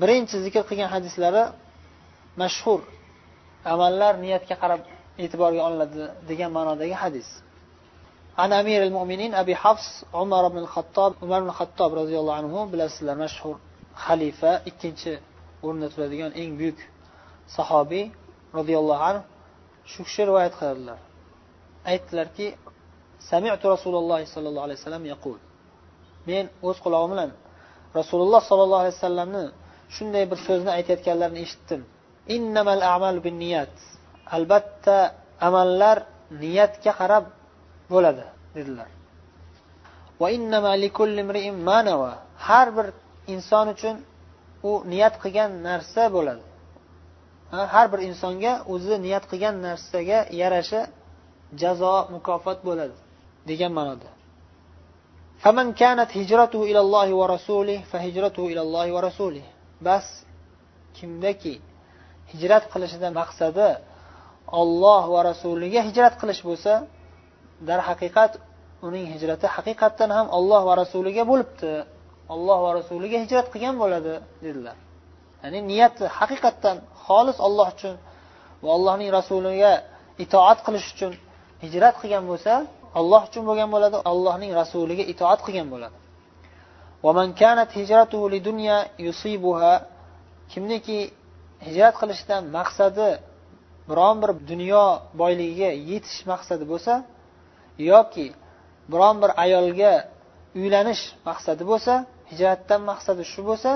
birinchi zikr qilgan hadislari mashhur. Amallar niyatga qarab e'tiborga olinadi degan ma'nodagi hadis. An amir al mo'minin abi hafs umar ibn xattob umar ibn xattob roziyallohu anhu bilasizlar mashhur xalifa ikkinchi o'rinda turadigan eng buyuk sahobiy roziyallohu anhu shu kishi rivoyat qiladilar. Aytdilarki samitu rasululloh sollallohu alayhi vasallam yaqul. Men o'z qulog'im bilan rasululloh sollallohu alayhi vasallamni shunday bir so'zni aytayotganlarini eshitdim innamal a'malu binniyat albatta amallar niyatga qarab bo'ladi dedilar har bir inson uchun u niyat qilgan narsa bo'ladi har bir insonga o'zi niyat qilgan narsaga yarasha jazo mukofot bo'ladi degan ma'noda فمن كانت هجرته إلى الله ورسوله فهجرته إلى الله ورسوله bas kimdaki hijrat qilishidan maqsadi olloh va rasuliga hijrat qilish bo'lsa darhaqiqat uning hijrati haqiqatdan ham olloh va rasuliga bo'libdi. Olloh va rasuliga hijrat qilgan bo'ladi dedilar. Ya'ni niyati haqiqatdan xolis olloh uchun va allohning rasuliga itoat qilish uchun hijrat qilgan bo'lsa olloh uchun bo'lgan bo'ladi allohning rasuliga itoat qilgan bo'ladi. Kimniki hijrat qilishdan maqsadi biron bir dunyo boyligiga yetish maqsadi bo'lsa yoki biron bir ayolga uylanish maqsadi bo'lsa hijratdan maqsadi shu bo'lsa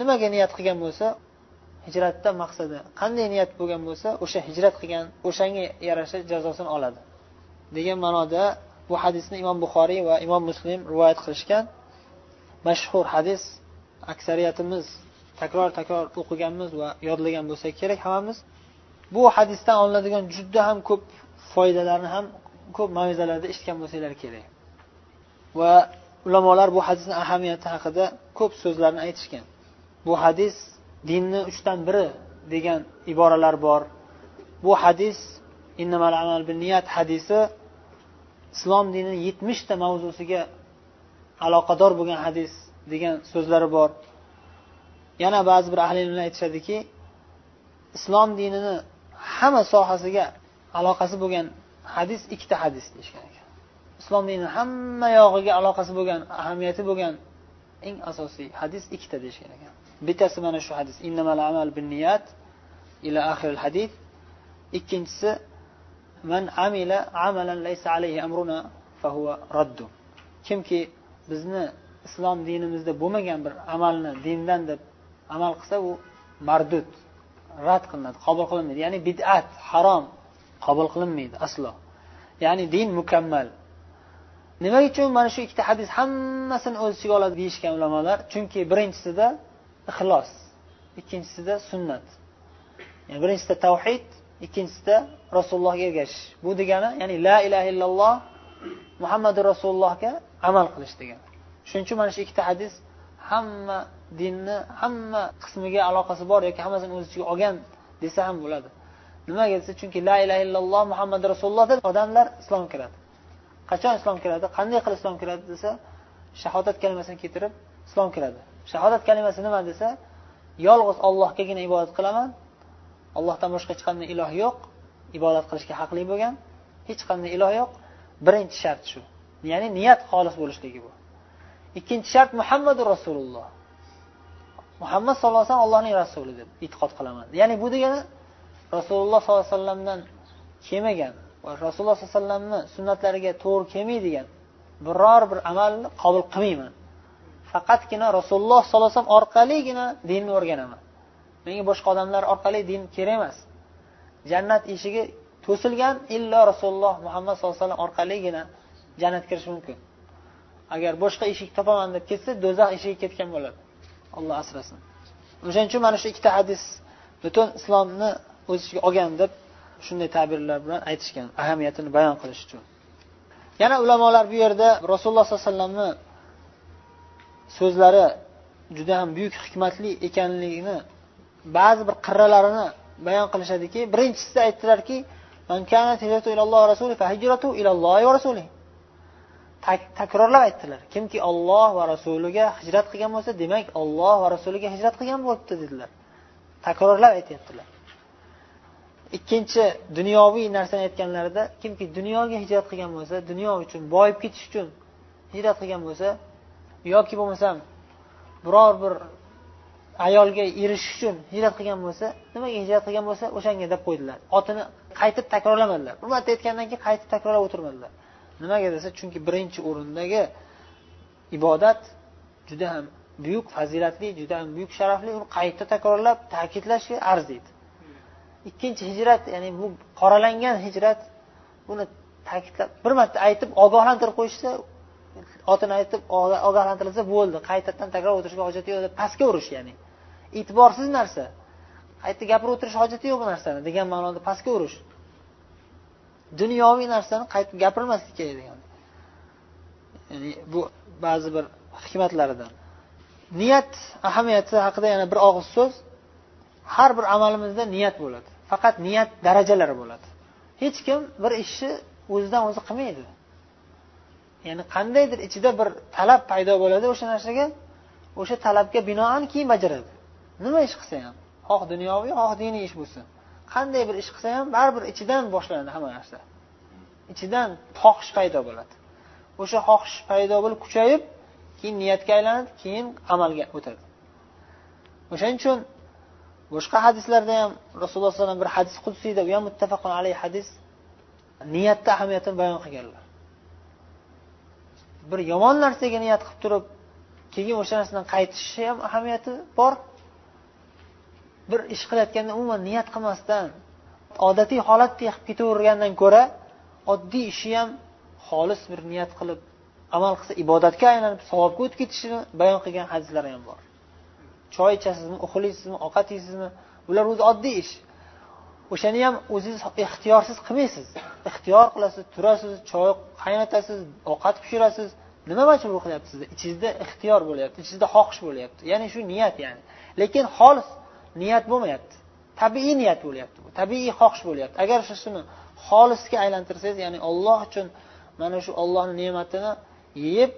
nimaga niyat qilgan bo'lsa hijratdan maqsadi qanday niyat bo'lgan bo'lsa o'sha hijrat qilgan o'shanga yarasha jazosini oladi. Degan ma'noda bu hadisni imom buxoriy va imom muslim rivoyat qilishgan. Mashhur hadis aksariyatimiz takror takror o'qiganmiz va yodlagan bo'lsak kerak hammamiz. Bu hadisdan olinadigan juda ham ko'p foydalarni ham ko'p mavizalarda eshitgan bo'lsanglar kerak. Va ulamolar bu hadisni ahamiyati haqida ko'p so'zlarni aytishgan. Bu hadis dinni uchdan biri degan iboralar bor. Bu hadis niyat hadisi islom dinini yetmishta mavzusiga aloqador bo'lgan hadis degan so'zlari bor. Yana ba'zi bir ahli ilmlar aytishadiki islom dinini hamma sohasiga aloqasi bo'lgan hadis ikkita hadis deyishgan ekan. Islom dinini hamma yog'iga aloqasi bo'lgan ahamiyati bo'lgan eng asosiy hadis ikkita deyishgan ekan. Bittasi mana shu hadis innamal amal binniyat ila axir hadis ikkinchisi man amila amalan laysa alayhi amruna fahuva raddu. Kimki bizni islom dinimizda bo'lmagan bir amalni dindan deb amal qilsa u mardud rad qilinadi qabul qilinmaydi. Ya'ni bid'at harom qabul qilinmaydi aslo. Ya'ni din mukammal. Nima uchun mana shu ikkita hadis hammasini o'z ichiga oladi deyishgan ulamolar? Chunki birinchisida ixlos ikkinchisida sunnat. Yani birinchisida tavhid ikkinchisida rasulullohga ergashish. Bu degani ya'ni la ilaha illalloh muhammadu rasulullohga amal qilish degani. Shuning uchun mana shu ikkita hadis hamma dinni hamma qismiga aloqasi bor yoki hammasini o'z ichiga olgan desa ham bo'ladi. Nimaga desa chunki la ilaha illalloh muhammad rasululloh deb odamlar islomga kiradi. Qachon islom kiradi? Qanday qilib islom kiradi desa shahodat kalimasini keltirib islom kiradi. Shahodat kalimasi nima desa yolg'iz ollohgagina ibodat qilaman allohdan boshqa hech qanday iloh yo'q. Ibodat qilishga haqli bo'lgan hech qanday iloh yo'q. Birinchi shart shu. Ya'ni niyat xolis bo'lishligi bu. Ikkinchi shart muhammadu rasululloh. Muhammad sallallohu alayhi vasallam allohning rasuli deb e'tiqod qilaman. Ya'ni bu degani rasululloh sollallohu alayhi vasallamdan kelmagan va rasululloh sollallohu alayhi vasallamni sunnatlariga to'g'ri kelmaydigan biror bir amalni qabul qilmayman. Faqatgina rasululloh sollallohu alayhi vasallam orqaligina dinni o'rganaman. Menga boshqa odamlar orqali din kerak emas. Jannat eshigi to'silgan illo rasululloh muhammad sallallohu alayhi vasallam orqaligina jannatga kirish mumkin. Agar boshqa eshik topaman deb ketsa do'zax eshigiga ketgan bo'ladi. Alloh asrasin. O'shaning uchun mana shu ikkita hadis butun islomni o'z ichiga olgan deb shunday ta'birlar bilan aytishgan ahamiyatini bayon qilish uchun. Yana ulamolar bu yerda rasululloh sollallohu alayhi vasallamni so'zlari juda ham buyuk hikmatli ekanligini ba'zi bir qirralarini bayon qilishadiki birinchisida aytdilarki takrorlab aytdilar. Kimki olloh va rasuliga hijrat qilgan bo'lsa demak olloh va rasuliga hijrat qilgan bo'libdi dedilar. Takrorlab aytyaptilar. Ikkinchi dunyoviy narsani aytganlarida kimki dunyoga hijrat qilgan bo'lsa dunyo uchun boyib ketish uchun hijrat qilgan bo'lsa yoki bo'lmasam biror bir ayolga erishish uchun hijrat qilgan bo'lsa nimaga hijrat qilgan bo'lsa o'shanga deb qo'ydilar. Otini qaytib takrorlamadilar. Bir marta aytgandan keyin qaytib takrorlab o'tirmadilar. Nimaga desa chunki birinchi o'rindagi ibodat juda ham buyuk fazilatli juda ham buyuk sharafli. Uni qayta takrorlab ta'kidlashga arziydi ikkinchi hijrat ya'ni bu qoralangan hijrat buni ta'kidlab bir marta aytib ogohlantirib qo'yishsa otini aytib ogohlantirilsa bo'ldi. Qaytadan takror o'tirishga hojati yo'q deb pastga urish ya'ni. E'tiborsiz narsa. Aytdi gapirib o'tirish hojati yo'q bu narsani degan ma'noda pastga urish. Dunyoviy narsani qaytib gapirmaslik kerak degan ya'ni bu ba'zi bir hikmatlaridan. Niyat ahamiyati haqida yana bir og'iz so'z. Har bir amalimizda niyat bo'ladi. Faqat niyat darajalari bo'ladi. Hech kim bir ishni o'zidan o'zi qilmaydi. Ya'ni qandaydir ichida bir talab paydo bo'ladi o'sha narsaga. O'sha talabga binoan keyin bajaradi. Nima ish qilsa ham? Xoh dunyoviy xoh diniy ish bo'lsin. Qanday bir ish qilsa ham baribir ichidan boshlanadi hamma narsa. Ichidan xohish paydo bo'ladi. O'sha xohish paydo bo'lib kuchayib keyin niyatga aylanadi keyin amalga o'tadi. O'shaning uchun boshqa hadislarda ham rasululloh alayhi vasallam bir hadis qudsiyda u ham muttafaqun alayhi hadis niyatni ahamiyatini bayon qilganlar. Bir yomon narsaga niyat qilib turib keyin o'sha narsadan qaytishni ham ahamiyati bor. Bir ish qilayotganda umuman niyat qilmasdan odatiy holatda qilib ketavergandan ko'ra oddiy ishni ham xolis bir niyat qilib amal qilsa ibodatga aylanib savobga o'tib ketishini bayon qilgan hadislar ham bor. Choy ichasizmi uxlaysizmi ovqat yeysizmi bular o'zi oddiy ish. O'shani ham o'zingiz ixtiyorsiz qilmaysiz. Ixtiyor qilasiz turasiz choy qaynatasiz ovqat pishirasiz. Nima majbur qilyapti sizni ichingizda ixtiyor bo'lyapti ichingizda xohish bo'lyapti. Ya'ni shu niyat ya'ni. Lekin xolis niyat bo'lmayapti. Tabiiy niyat bo'lyapti bu. Tabiiy xohish bo'lyapti. Agar shuni xolisga aylantirsangiz ya'ni olloh uchun mana shu ollohni ne'matini yeyib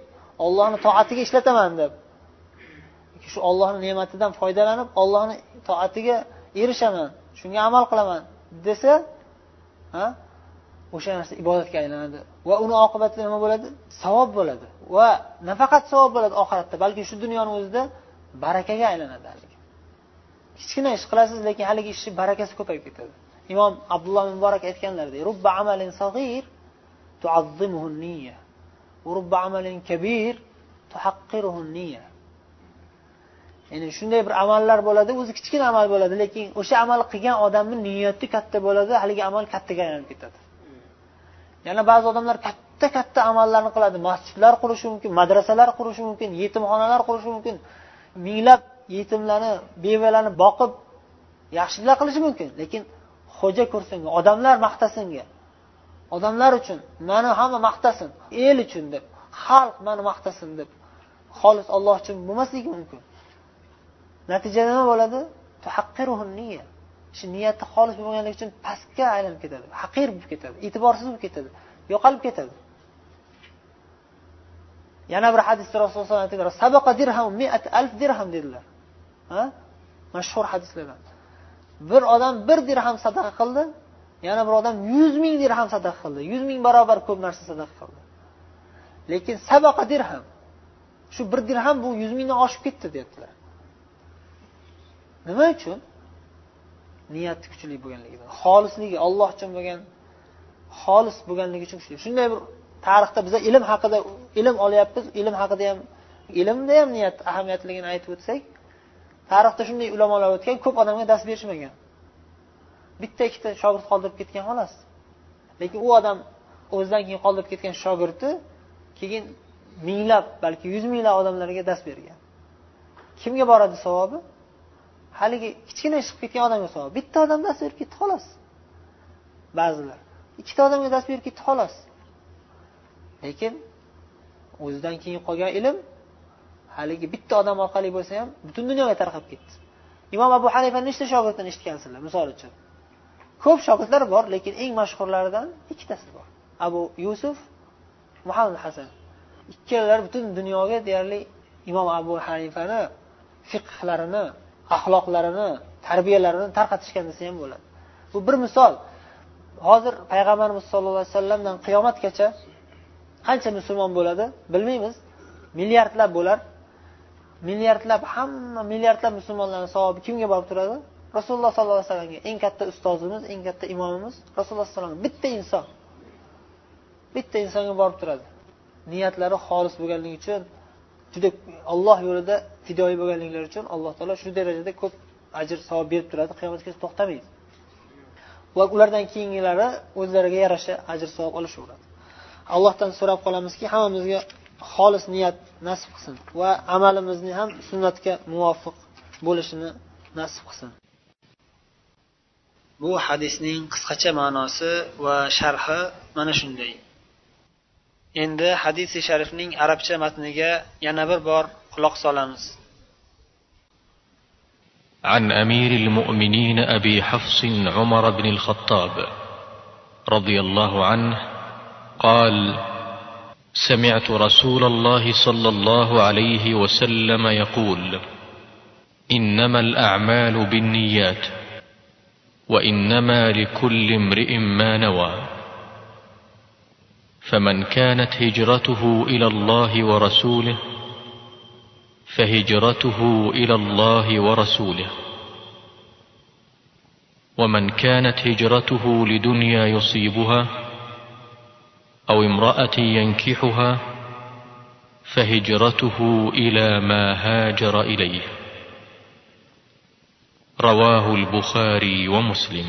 ollohni toatiga ishlataman deb shu ollohni ne'matidan foydalanib ollohni toatiga erishaman shunga amal qilaman desa ha o'sha narsa ibodatga aylanadi. Va uni oqibatida nima bo'ladi? Savob bo'ladi. Va nafaqat savob bo'ladi oxiratda balki shu dunyoni o'zida barakaga aylanadi kichkina ish qilasiz lekin haligi ishni barakasi ko'payib ketadi. Imom abdulloh muborak aytganlaridek rubba amalin sag'ir tuazzimuhu niyya rubba amalin kabir tuhaqqiruhu niyya. Ya'ni shunday bir amallar bo'ladi o'zi kichkina amal bo'ladi lekin o'sha amal qilgan odamni niyati katta bo'ladi haligi amal kattaga aylanib ketadi. Yana ba'zi odamlar katta katta amallarni qiladi masjidlar qurishi mumkin madrasalar qurishi mumkin yetimxonalar qurishi mumkin minglab yetimlarni bevalarni boqib yaxshiliklar qilishi mumkin. Lekin xo'ja ko'rsinga odamlar maqtasinga. Odamlar uchun mani hamma maqtasin el uchun deb xalq mani maqtasin deb xolis olloh uchun bo'lmasligi mumkin. Natijada nima bo'ladi? Shu niyati xolis bo'lmaganligi uchun pastga aylanib ketadi haqir bo'lib ketadi e'tiborsiz bo'lib ketadi yo'qolib ketadi. Yana bir hadisda rasululloh aytdilar sabaqa dirham dirham dedilar. Ha? Mashhur hadislardan. Bir odam bir dirham sadaqa qildi yana bir odam yuz ming dirham sadaqa qildi. Yuz ming barobar ko'p narsa sadaqa qildi. Lekin sabaqa dirham. Shu bir dirham bu yuz mingdan oshib ketdi deyaptilar. Nima uchun? Niyati kuchli bo'lganligidan. Xolisligi olloh uchun bo'lgan xolis bo'lganligi uchun kuchli. Shunday bir tarixda biza ilm haqida ilm olyapmiz ilm haqida ham ilmda ham niyat ahamiyatligini aytib o'tsak tarixda shunday ulamolar o'tgan ko'p odamga dars berishmagan. Bitta ikkita shogird qoldirib ketgan xolos. Lekin u odam o'zidan keyin qoldirib ketgan shogirdi keyin minglab balki yuz minglab odamlarga dars bergan. Kimga boradi savobi? Haligi kichkina chiqib ketgan odamga savob bitta odam dars berib ketdi xolos. Ba'zilar ikkita odamga dars berib ketdi xolos. Lekin o'zidan keyin qolgan ilm haligi bitta odam orqali bo'lsa ham butun dunyoga tarqab ketdi. Imom abu hanifa nechta shogirdini eshitgansizlar misol uchun? Ko'p shogirdlar bor lekin eng mashhurlaridan ikkitasi bor. Abu yusuf muhammad hasan. Ikkalalari butun dunyoga deyarli imom abu hanifani fiqhlarini axloqlarini tarbiyalarini tarqatishgan desa ham bo'ladi. Bu bir misol. Hozir payg'ambarimiz sollallohu alayhi vasallamdan qiyomatgacha qancha musulmon bo'ladi bilmaymiz. Milliardlab bo'lar. Milliardlab hamma milliardlab musulmonlarni savobi kimga borib turadi? Rasululloh sollallohu alayhi vasallamga. Eng katta ustozimiz eng katta imomimiz rasululloh alayhi bitta inson. Bitta insonga borib turadi. Niyatlari xolis bo'lganligi uchun juda olloh yo'lida fidoyi bo'lganliklari uchun alloh taolo shu darajada ko'p ajr savob berib turadi. Qiyomatgacha to'xtamaydi. Va ulardan keyingilari o'zlariga yarasha ajr savob olishaveradi. Allohdan so'rab qolamizki hammamizga xolis niyat nasib qilsin va amalimizni ham sunnatga muvofiq bo'lishini nasib qilsin bu hadisning qisqacha ma'nosi va sharhi mana shunday endi hadisi sharifning arabcha matniga yana bir bor quloq solamiz عن امير المؤمنين ابي حفص عمر بن الخطاب رضي الله عنه قال سمعت رسول الله صلى الله عليه وسلم يقول إنما الأعمال بالنيات وإنما لكل امرئ ما نوى. فمن كانت هجرته إلى الله ورسوله فهجرته إلى الله ورسوله. ومن كانت هجرته لدنيا يصيبها أو امرأة ينكحها فهجرته إلى ما هاجر إليه. رواه البخاري ومسلم.